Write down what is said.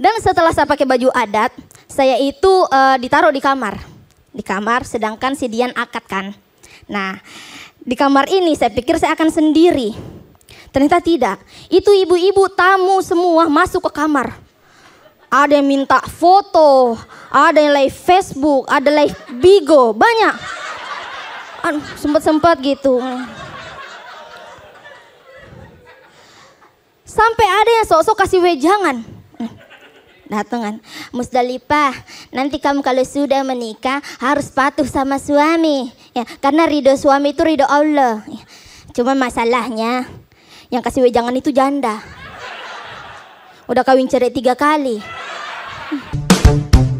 Dan setelah saya pakai baju adat, saya itu uh, ditaruh di kamar. Di kamar, sedangkan si Dian akad kan. Nah, di kamar ini saya pikir saya akan sendiri. Ternyata tidak. Itu ibu-ibu tamu semua masuk ke kamar. Ada yang minta foto, ada yang live Facebook, ada live Bigo, banyak. Sempat-sempat gitu. Sampai ada yang sok-sok kasih wejangan datangan Musdalifah nanti kamu kalau sudah menikah harus patuh sama suami. Ya karena ridho suami itu ridho Allah. Ya, cuma masalahnya yang kasih wejangan itu janda. Udah kawin cerai tiga kali. Hmm.